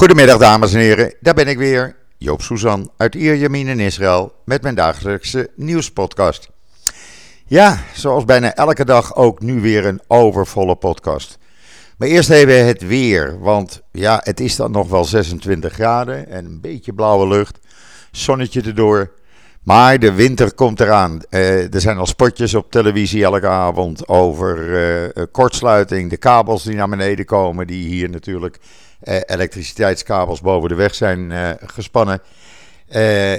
Goedemiddag dames en heren, daar ben ik weer, Joop Suzan uit Ierjemien in Israël met mijn dagelijkse nieuwspodcast. Ja, zoals bijna elke dag ook nu weer een overvolle podcast. Maar eerst even het weer, want ja, het is dan nog wel 26 graden en een beetje blauwe lucht, zonnetje erdoor. Maar de winter komt eraan. Uh, er zijn al spotjes op televisie elke avond over uh, kortsluiting, de kabels die naar beneden komen, die hier natuurlijk elektriciteitskabels boven de weg zijn gespannen.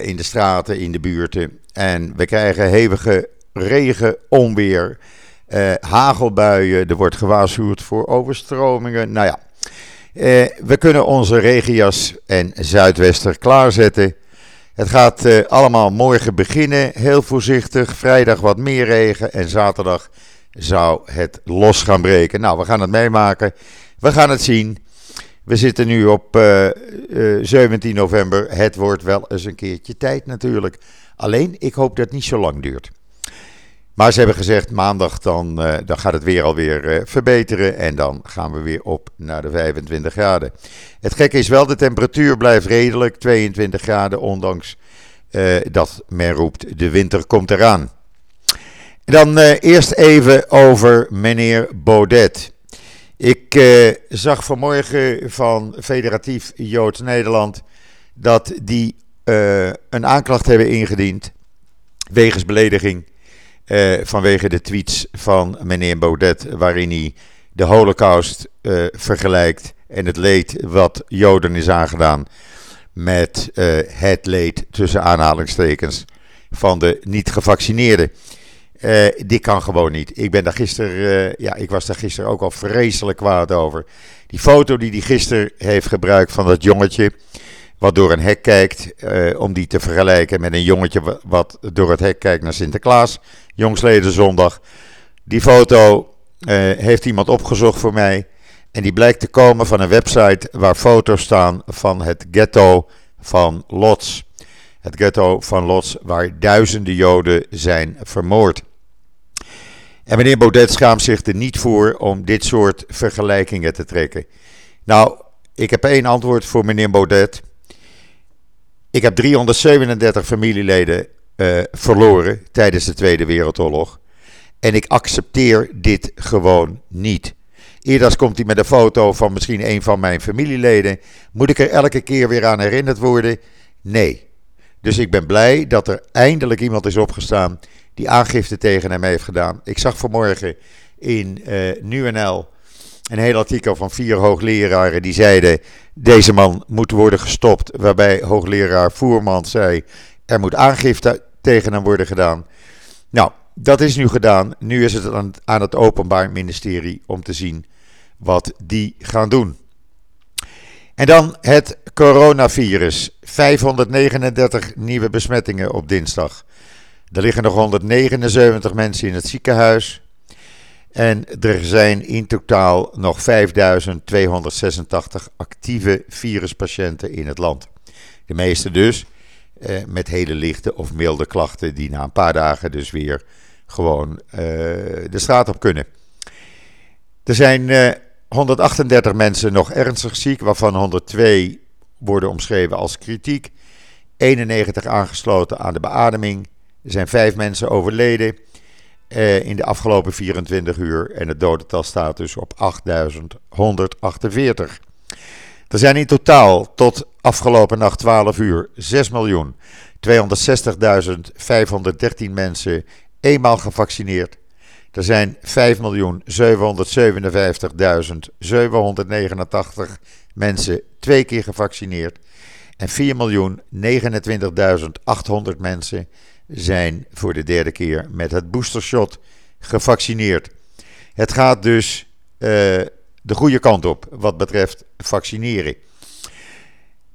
in de straten, in de buurten. En we krijgen hevige regen, onweer, hagelbuien. Er wordt gewaarschuwd voor overstromingen. Nou ja, we kunnen onze regenjas en zuidwester klaarzetten. Het gaat allemaal morgen beginnen, heel voorzichtig. Vrijdag wat meer regen en zaterdag zou het los gaan breken. Nou, we gaan het meemaken. We gaan het zien. We zitten nu op uh, uh, 17 november. Het wordt wel eens een keertje tijd natuurlijk. Alleen, ik hoop dat het niet zo lang duurt. Maar ze hebben gezegd, maandag dan, uh, dan gaat het weer alweer verbeteren. En dan gaan we weer op naar de 25 graden. Het gekke is wel, de temperatuur blijft redelijk. 22 graden, ondanks dat men roept, de winter komt eraan. Dan eerst even over meneer Baudet. Ik zag vanmorgen van Federatief Joods Nederland dat die een aanklacht hebben ingediend wegens belediging uh, vanwege de tweets van meneer Baudet, waarin hij de Holocaust uh, vergelijkt en het leed wat Joden is aangedaan met het leed tussen aanhalingstekens van de niet-gevaccineerden. Die kan gewoon niet. Ik ben daar gisteren, ja, ik was daar gisteren ook al vreselijk kwaad over. Die foto die hij gisteren heeft gebruikt van dat jongetje wat door een hek kijkt, om die te vergelijken met een jongetje wat door het hek kijkt naar Sinterklaas jongsleden zondag. Die foto uh, heeft iemand opgezocht voor mij. En die blijkt te komen van een website waar foto's staan van het ghetto van Lodz. Het ghetto van Lodz waar duizenden Joden zijn vermoord. En meneer Baudet schaamt zich er niet voor om dit soort vergelijkingen te trekken. Nou, ik heb één antwoord voor meneer Baudet. Ik heb 337 familieleden uh, verloren tijdens de Tweede Wereldoorlog. En ik accepteer dit gewoon niet. Eerder komt hij met een foto van misschien een van mijn familieleden. Moet ik er elke keer weer aan herinnerd worden? Nee. Dus ik ben blij dat er eindelijk iemand is opgestaan die aangifte tegen hem heeft gedaan. Ik zag vanmorgen in uh, NuNL een heel artikel van vier hoogleraren die zeiden: deze man moet worden gestopt. Waarbij hoogleraar Voerman zei: er moet aangifte tegen hem worden gedaan. Nou, dat is nu gedaan. Nu is het aan het Openbaar Ministerie om te zien wat die gaan doen. En dan het coronavirus. 539 nieuwe besmettingen op dinsdag. Er liggen nog 179 mensen in het ziekenhuis. En er zijn in totaal nog 5286 actieve viruspatiënten in het land. De meeste dus eh, met hele lichte of milde klachten die na een paar dagen dus weer gewoon eh, de straat op kunnen. Er zijn eh, 138 mensen nog ernstig ziek, waarvan 102 worden omschreven als kritiek. 91 aangesloten aan de beademing. Er zijn 5 mensen overleden eh, in de afgelopen 24 uur. En het dodental staat dus op 8148. Er zijn in totaal tot afgelopen nacht 12 uur 6.260.513 mensen eenmaal gevaccineerd. Er zijn 5.757.789 mensen twee keer gevaccineerd. En 4.029.800 mensen zijn voor de derde keer met het boostershot gevaccineerd. Het gaat dus uh, de goede kant op wat betreft vaccineren.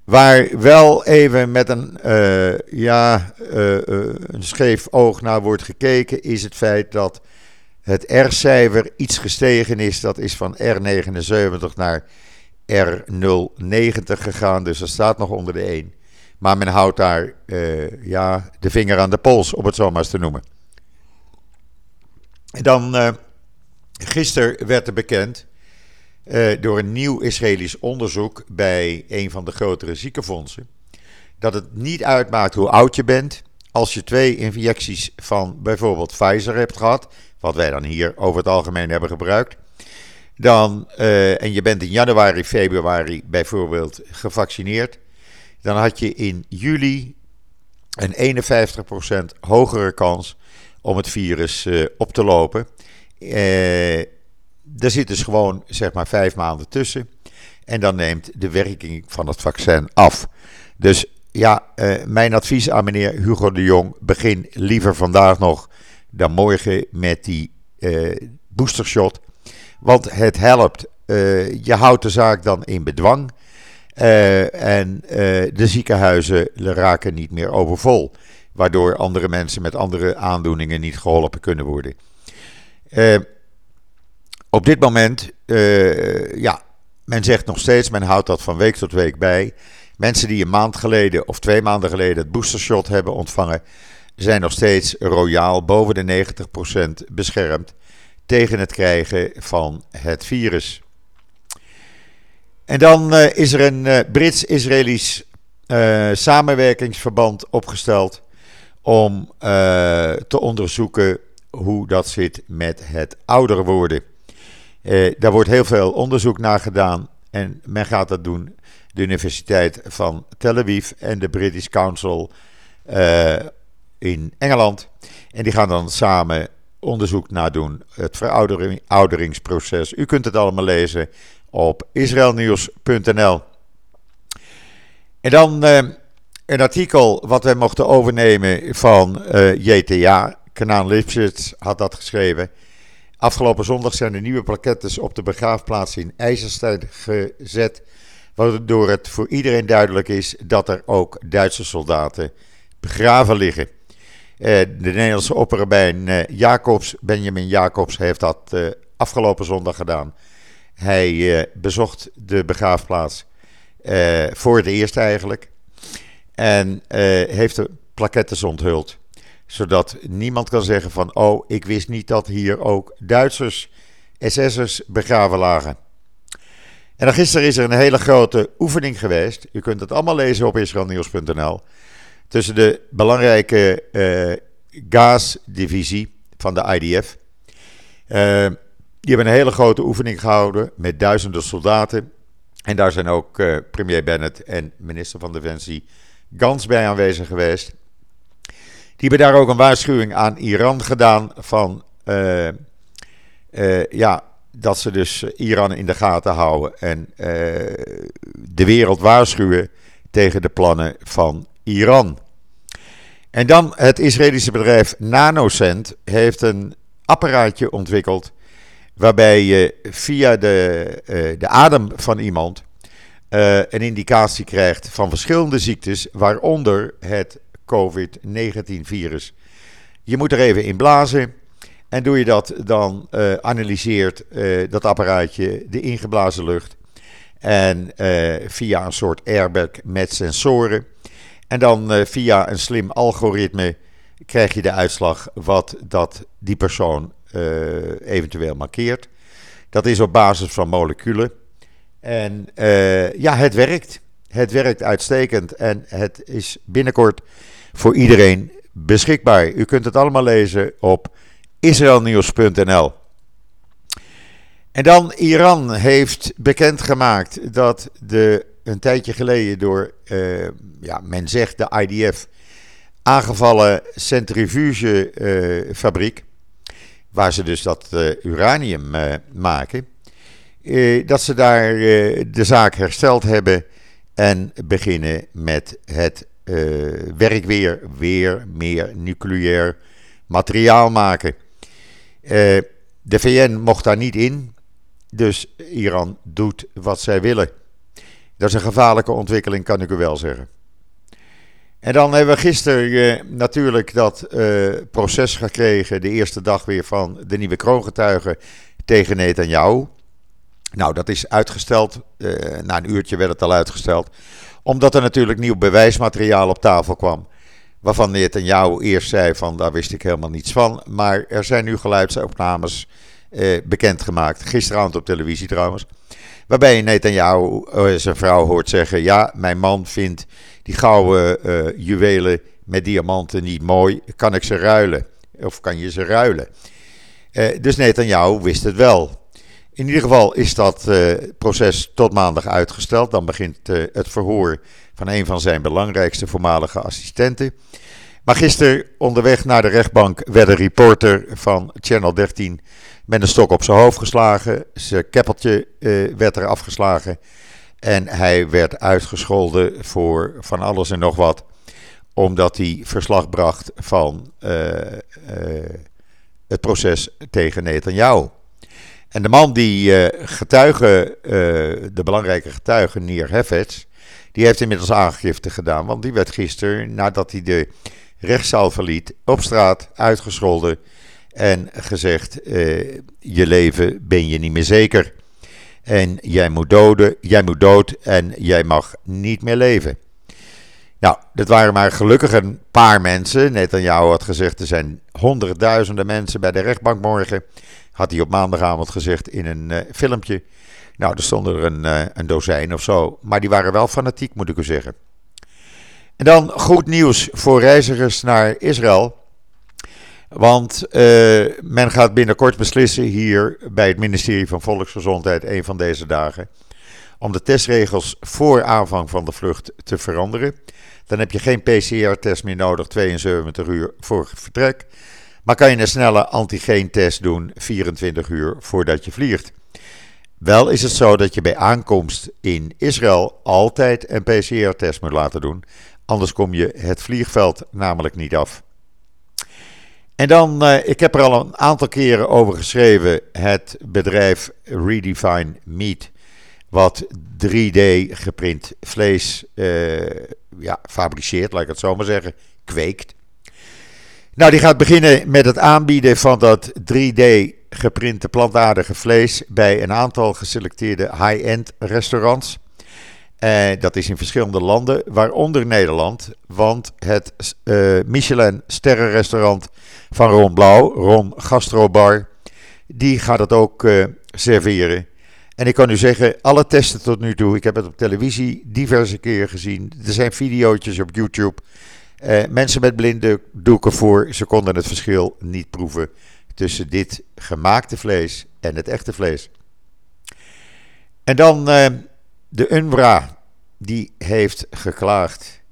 Waar wel even met een, uh, ja, uh, een scheef oog naar wordt gekeken, is het feit dat het R-cijfer iets gestegen is. Dat is van R79 naar R090 gegaan, dus dat staat nog onder de 1. Maar men houdt daar ja, de vinger aan de pols, om het zo maar eens te noemen. En dan, gisteren werd er bekend door een nieuw Israëlisch onderzoek bij een van de grotere ziekenfondsen. Dat het niet uitmaakt hoe oud je bent. Als je twee injecties van bijvoorbeeld Pfizer hebt gehad, wat wij dan hier over het algemeen hebben gebruikt, dan, en je bent in januari, februari bijvoorbeeld gevaccineerd, dan had je in juli een 51% hogere kans om het virus uh, op te lopen. Uh, er zit dus gewoon zeg maar vijf maanden tussen. En dan neemt de werking van het vaccin af. Dus ja, uh, mijn advies aan meneer Hugo de Jong: begin liever vandaag nog dan morgen met die boostershot. Want het helpt. je houdt de zaak dan in bedwang. Uh, en uh, de ziekenhuizen raken niet meer overvol. Waardoor andere mensen met andere aandoeningen niet geholpen kunnen worden. Uh, op dit moment, ja, men zegt nog steeds, men houdt dat van week tot week bij. Mensen die een maand geleden of twee maanden geleden het boostershot hebben ontvangen, zijn nog steeds royaal boven de 90% beschermd tegen het krijgen van het virus. En dan uh, is er een uh, Brits-Israëlisch uh, samenwerkingsverband opgesteld om te onderzoeken hoe dat zit met het ouder worden. daar wordt heel veel onderzoek naar gedaan en men gaat dat doen. De Universiteit van Tel Aviv en de British Council in Engeland. En die gaan dan samen onderzoek naar doen. Het verouderingsproces. U kunt het allemaal lezen op israelnieuws.nl. En dan uh, een artikel wat wij mochten overnemen van eh, JTA. Kanaan Lipschitz had dat geschreven. Afgelopen zondag zijn de nieuwe plakettes op de begraafplaats in IJzerstein gezet. Waardoor het voor iedereen duidelijk is dat er ook Duitse soldaten begraven liggen. Uh, de Nederlandse opperbijn Jacobs, Benjamin Jacobs, heeft dat afgelopen zondag gedaan. Hij eh, bezocht de begraafplaats uh, voor het eerst eigenlijk. En uh, heeft de plakettes onthuld. Zodat niemand kan zeggen van, oh, ik wist niet dat hier ook Duitsers, SS'ers begraven lagen. En dan gisteren is er een hele grote oefening geweest. U kunt het allemaal lezen op israelnieuws.nl. Tussen de belangrijke gasdivisie van de IDF. Die hebben een hele grote oefening gehouden met duizenden soldaten. En daar zijn ook uh, premier Bennett en minister van Defensie Gans bij aanwezig geweest. Die hebben daar ook een waarschuwing aan Iran gedaan van uh, uh, ja, dat ze dus Iran in de gaten houden en de wereld waarschuwen tegen de plannen van Iran. En dan het Israëlische bedrijf NanoCent heeft een apparaatje ontwikkeld waarbij je via de, uh, de adem van iemand uh, een indicatie krijgt van verschillende ziektes, waaronder het COVID-19-virus. Je moet er even in blazen. En doe je dat, dan uh, analyseert dat apparaatje de ingeblazen lucht. En via een soort airbag met sensoren. En dan via een slim algoritme krijg je de uitslag wat dat die persoon eventueel markeert. Dat is op basis van moleculen. En uh, ja, het werkt. Het werkt uitstekend en het is binnenkort voor iedereen beschikbaar. U kunt het allemaal lezen op israelnieuws.nl. En dan Iran heeft bekendgemaakt dat de een tijdje geleden door, uh, ja, men zegt de IDF, aangevallen centrifugefabriek waar ze dus dat uh, uranium uh, maken, uh, dat ze daar de zaak hersteld hebben en beginnen met het werk weer, weer meer nucleair materiaal maken. de VN mocht daar niet in, dus Iran doet wat zij willen. Dat is een gevaarlijke ontwikkeling, kan ik u wel zeggen. En dan hebben we gisteren uh, natuurlijk dat uh, proces gekregen, de eerste dag weer van de nieuwe kroongetuigen tegen Netanyahu. Nou, dat is uitgesteld. Uh, na een uurtje werd het al uitgesteld. Omdat er natuurlijk nieuw bewijsmateriaal op tafel kwam. Waarvan Netanyahu eerst zei van daar wist ik helemaal niets van. Maar er zijn nu geluidsopnames bekendgemaakt. Gisteravond op televisie trouwens. Waarbij je Netanyahu uh, zijn vrouw hoort zeggen: Ja, mijn man vindt die gouden uh, juwelen met diamanten niet mooi. Kan ik ze ruilen? Of kan je ze ruilen? Uh, dus Netanyahu wist het wel. In ieder geval is dat proces tot maandag uitgesteld. Dan begint het verhoor van een van zijn belangrijkste voormalige assistenten. Maar gisteren onderweg naar de rechtbank werd een reporter van Channel 13 met een stok op zijn hoofd geslagen. Zijn keppeltje uh, werd er afgeslagen. En hij werd uitgescholden voor van alles en nog wat. Omdat hij verslag bracht van uh, uh, het proces tegen Netanyahu. En de man die getuige, de belangrijke getuige, Nier Heffets, die heeft inmiddels aangifte gedaan. Want die werd gisteren, nadat hij de rechtszaal verliet, op straat uitgescholden en gezegd: uh, Je leven ben je niet meer zeker. En jij moet, doden, jij moet dood en jij mag niet meer leven. Nou, dat waren maar gelukkig een paar mensen. Net aan jou had gezegd: er zijn honderdduizenden mensen bij de rechtbank morgen. Had hij op maandagavond gezegd in een uh, filmpje. Nou, er stonden er een, uh, een dozijn of zo. Maar die waren wel fanatiek, moet ik u zeggen. En dan goed nieuws voor reizigers naar Israël. Want uh, men gaat binnenkort beslissen hier bij het ministerie van Volksgezondheid, een van deze dagen, om de testregels voor aanvang van de vlucht te veranderen. Dan heb je geen PCR-test meer nodig 72 uur voor vertrek, maar kan je een snelle antigeentest doen 24 uur voordat je vliegt. Wel is het zo dat je bij aankomst in Israël altijd een PCR-test moet laten doen, anders kom je het vliegveld namelijk niet af. En dan, uh, ik heb er al een aantal keren over geschreven, het bedrijf Redefine Meat, wat 3D geprint vlees uh, ja, fabriceert, laat ik het zo maar zeggen, kweekt. Nou, die gaat beginnen met het aanbieden van dat 3D geprinte plantaardige vlees bij een aantal geselecteerde high-end restaurants. Uh, dat is in verschillende landen, waaronder Nederland. Want het uh, Michelin sterrenrestaurant van Ron Blauw, Ron Gastrobar, die gaat het ook uh, serveren. En ik kan u zeggen, alle testen tot nu toe, ik heb het op televisie diverse keren gezien. Er zijn video's op YouTube. mensen met blinde doeken voor, ze konden het verschil niet proeven tussen dit gemaakte vlees en het echte vlees. En dan de UNRWA, die heeft geklaagd.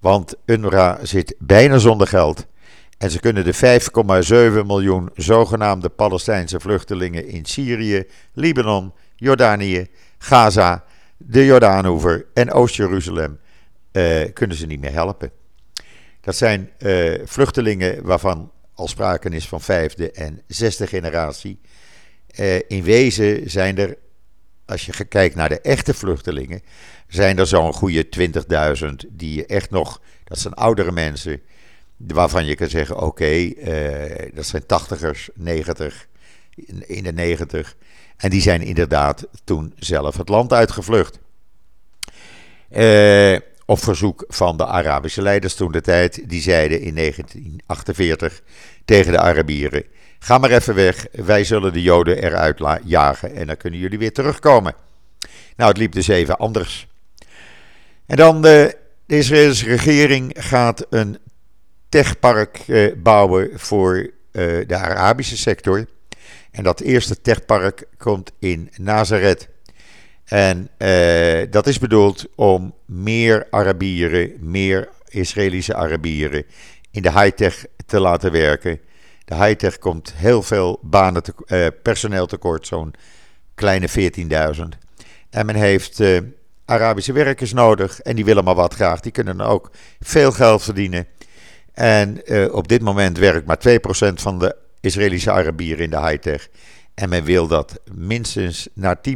Want UNRWA zit bijna zonder geld. En ze kunnen de 5,7 miljoen zogenaamde Palestijnse vluchtelingen in Syrië, Libanon, Jordanië, Gaza, de Jordaanoever en Oost-Jeruzalem uh, kunnen ze niet meer helpen. Dat zijn uh, vluchtelingen waarvan al sprake is van vijfde en zesde generatie. Uh, in wezen zijn er als je kijkt naar de echte vluchtelingen, zijn er zo'n goede 20.000 die echt nog, dat zijn oudere mensen, waarvan je kan zeggen: oké, uh, dat zijn 80ers, 90, 91. En die zijn inderdaad toen zelf het land uitgevlucht. Uh, op verzoek van de Arabische leiders toen de tijd, die zeiden in 1948 tegen de Arabieren: Ga maar even weg, wij zullen de Joden eruit jagen en dan kunnen jullie weer terugkomen. Nou, het liep dus even anders. En dan de, de Israëlische regering gaat een techpark eh, bouwen voor eh, de Arabische sector. En dat eerste techpark komt in Nazareth. En eh, dat is bedoeld om meer Arabieren, meer Israëlische Arabieren in de high-tech te laten werken. De high-tech komt heel veel banen te, uh, personeel tekort, zo'n kleine 14.000. En men heeft uh, Arabische werkers nodig en die willen maar wat graag. Die kunnen ook veel geld verdienen. En uh, op dit moment werkt maar 2% van de Israëlische Arabieren in de high-tech. En men wil dat minstens naar 10%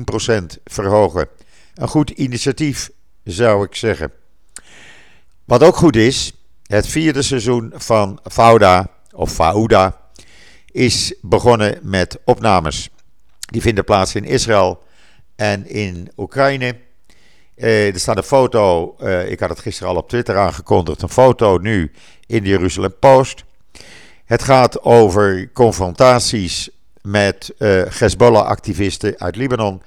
verhogen. Een goed initiatief, zou ik zeggen. Wat ook goed is, het vierde seizoen van Fauda, of Fauda, is begonnen met opnames. Die vinden plaats in Israël en in Oekraïne. Uh, er staat een foto, uh, ik had het gisteren al op Twitter aangekondigd, een foto nu in de Jeruzalem Post. Het gaat over confrontaties met uh, Hezbollah-activisten uit Libanon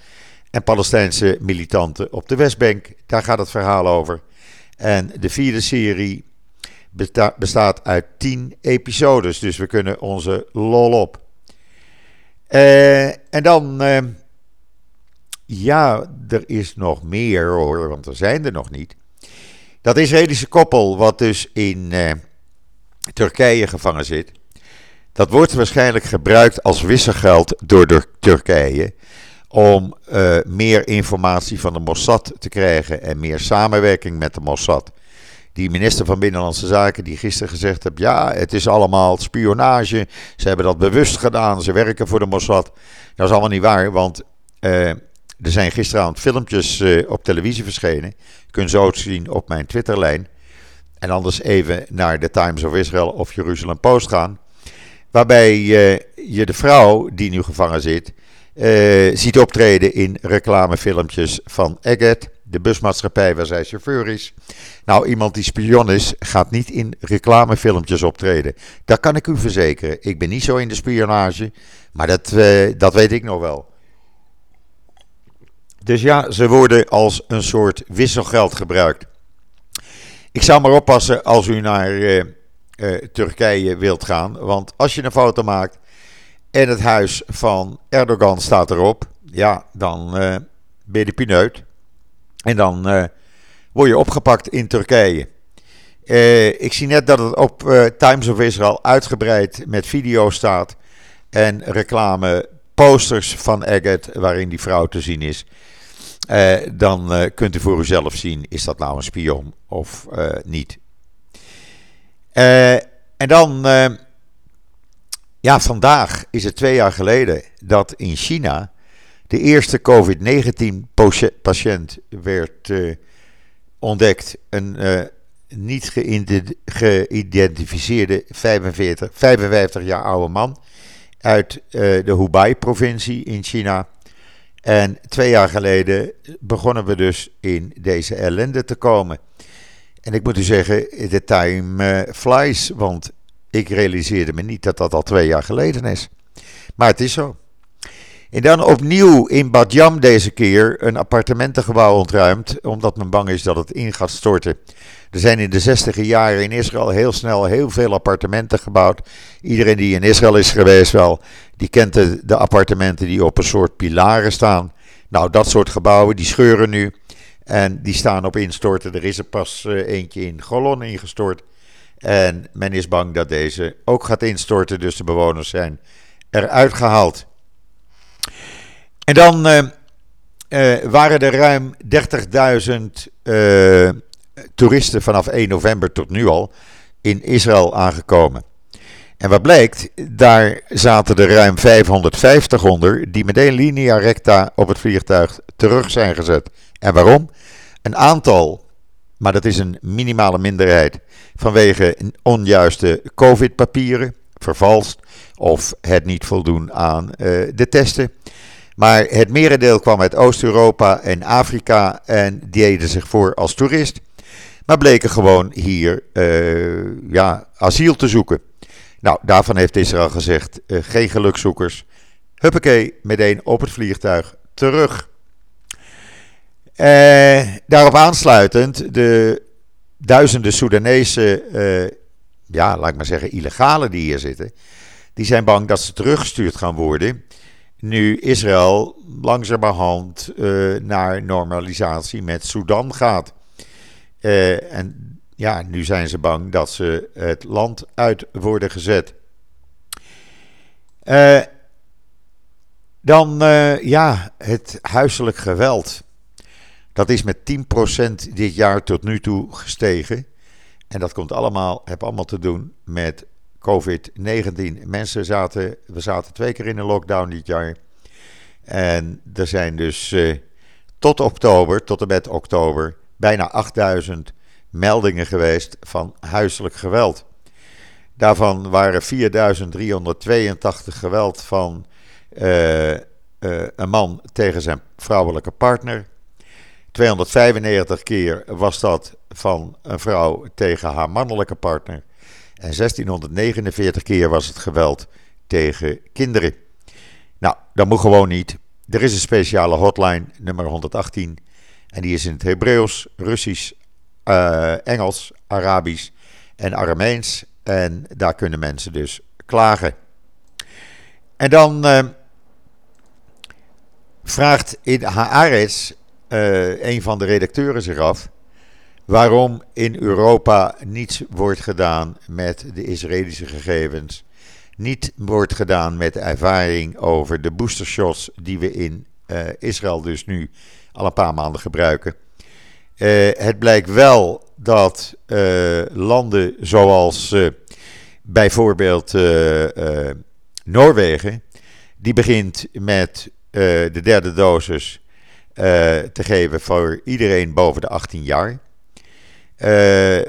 en Palestijnse militanten op de Westbank. Daar gaat het verhaal over. En de vierde serie bestaat uit tien episodes, dus we kunnen onze lol op. Uh, en dan, uh, ja, er is nog meer hoor, want er zijn er nog niet. Dat Israëlische koppel, wat dus in uh, Turkije gevangen zit, dat wordt waarschijnlijk gebruikt als wisselgeld door de Turkije om meer informatie van de Mossad te krijgen en meer samenwerking met de Mossad. Die minister van Binnenlandse Zaken die gisteren gezegd heeft, ja, het is allemaal spionage, ze hebben dat bewust gedaan, ze werken voor de Mossad. Dat is allemaal niet waar, want uh, er zijn gisteravond filmpjes uh, op televisie verschenen. Je kunt zo zien op mijn Twitterlijn. En anders even naar de Times of Israel of Jerusalem Post gaan. Waarbij uh, je de vrouw die nu gevangen zit, ziet optreden in reclamefilmpjes van Egged, de busmaatschappij waar zij chauffeur is. Nou, iemand die spion is, gaat niet in reclamefilmpjes optreden. Dat kan ik u verzekeren. Ik ben niet zo in de spionage, maar dat, uh, dat weet ik nog wel. Dus ja, ze worden als een soort wisselgeld gebruikt. Ik zou maar oppassen als u naar uh, uh, Turkije wilt gaan. Want als je een foto maakt en het huis van Erdogan staat erop, ja, dan ben je de pineut. En dan uh, word je opgepakt in Turkije. Uh, ik zie net dat het op Times of Israel uitgebreid met video staat. En reclame posters van Egged waarin die vrouw te zien is. dan kunt u voor uzelf zien, is dat nou een spion of niet. en dan ja, vandaag is het twee jaar geleden dat in China de eerste COVID-19-patiënt werd uh, ontdekt. Een uh, niet geïdentificeerde 45, 55 jaar oude man uit uh, de Hubei-provincie in China. En twee jaar geleden begonnen we dus in deze ellende te komen. En ik moet u zeggen, de time flies, want ik realiseerde me niet dat dat al twee jaar geleden is. Maar het is zo. En dan opnieuw in Badjam deze keer een appartementengebouw ontruimd, omdat men bang is dat het in gaat storten. Er zijn in de zestiger jaren in Israël heel snel heel veel appartementen gebouwd. Iedereen die in Israël is geweest wel, die kent de, appartementen die op een soort pilaren staan. Nou, dat soort gebouwen, die scheuren nu. En die staan op instorten. Er is er pas uh, eentje in Golon ingestort. En men is bang dat deze ook gaat instorten, dus de bewoners zijn eruit gehaald. En dan uh, uh, waren er ruim 30.000 uh, toeristen vanaf 1 november tot nu al in Israël aangekomen. En wat blijkt, daar zaten er ruim 550 onder die meteen linea recta op het vliegtuig terug zijn gezet. En waarom? Een aantal maar dat is een minimale minderheid vanwege onjuiste COVID-papieren, vervalst of het niet voldoen aan de testen. Maar het merendeel kwam uit Oost-Europa en Afrika en deden zich voor als toerist. Maar bleken gewoon hier uh, ja, asiel te zoeken. Nou, daarvan heeft Israël gezegd: uh, geen gelukzoekers. Huppakee, meteen op het vliegtuig terug. Uh, daarop aansluitend, de duizenden Soedanese, ja, laat ik maar zeggen, illegalen die hier zitten, die zijn bang dat ze teruggestuurd gaan worden. Nu Israël langzamerhand uh, naar normalisatie met Sudan gaat. en ja, nu zijn ze bang dat ze het land uit worden gezet. dan, ja, het huiselijk geweld. Dat is met 10% dit jaar tot nu toe gestegen. En dat komt allemaal, heb allemaal te doen met COVID-19. Mensen zaten, we zaten twee keer in een lockdown dit jaar. En er zijn dus eh, tot oktober, tot en met oktober, bijna 8000 meldingen geweest van huiselijk geweld. Daarvan waren 4382 geweld van uh, uh, een man tegen zijn vrouwelijke partner. 295 keer was dat van een vrouw tegen haar mannelijke partner. En 1649 keer was het geweld tegen kinderen. Nou, dat moet gewoon niet. er is een speciale hotline, nummer 118. En die is in het Hebreeuws, Russisch, uh, Engels, Arabisch en Arameens. En daar kunnen mensen dus klagen. En dan uh, vraagt in Haaretz uh, een van de redacteuren zich af waarom in Europa niets wordt gedaan met de Israëlische gegevens. Niet wordt gedaan met de ervaring over de boostershots die we in uh, Israël dus nu al een paar maanden gebruiken. Uh, het blijkt wel dat uh, landen zoals bijvoorbeeld Noorwegen, die begint met de derde dosis te geven voor iedereen boven de 18 jaar.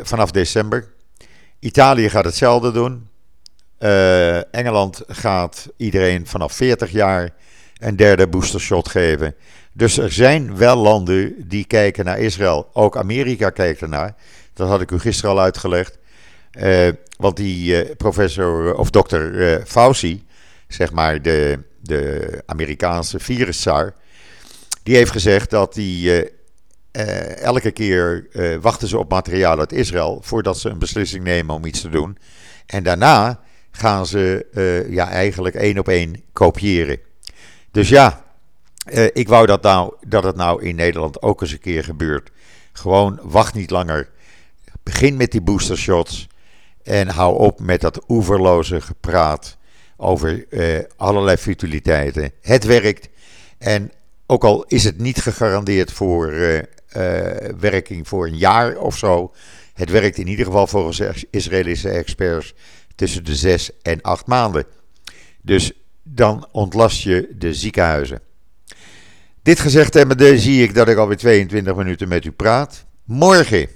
Vanaf december. Italië gaat hetzelfde doen. Engeland gaat iedereen vanaf 40 jaar een derde boostershot geven. Dus er zijn wel landen die kijken naar Israël. Ook Amerika kijkt ernaar. Dat had ik u gisteren al uitgelegd. Uh, want die professor of dokter Fauci, zeg maar de, de Amerikaanse viruszaar, die heeft gezegd dat die elke keer wachten ze op materiaal uit Israël voordat ze een beslissing nemen om iets te doen. En daarna gaan ze ja, eigenlijk één op één kopiëren. Dus ja, ik wou dat, nou, dat het nou in Nederland ook eens een keer gebeurt. Gewoon wacht niet langer. Begin met die boostershots. En hou op met dat oeverloze gepraat over allerlei futiliteiten. Het werkt. En ook al is het niet gegarandeerd voor werking voor een jaar of zo. Het werkt in ieder geval volgens Israëlische experts tussen de zes en acht maanden. Dus dan ontlast je de ziekenhuizen. Dit gezegd hebbende zie ik dat ik alweer 22 minuten met u praat. Morgen,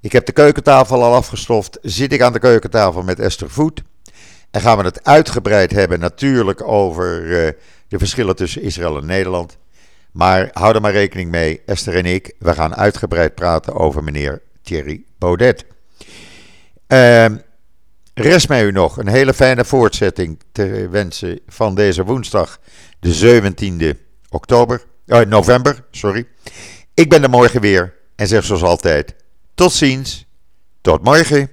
ik heb de keukentafel al afgestoft, zit ik aan de keukentafel met Esther Voet. En gaan we het uitgebreid hebben natuurlijk over uh, de verschillen tussen Israël en Nederland. Maar hou er maar rekening mee, Esther en ik, we gaan uitgebreid praten over meneer Thierry Baudet. Uh, Rest mij u nog een hele fijne voortzetting te wensen van deze woensdag, de 17e oktober, uh, november. Sorry. Ik ben er morgen weer en zeg zoals altijd: tot ziens, tot morgen.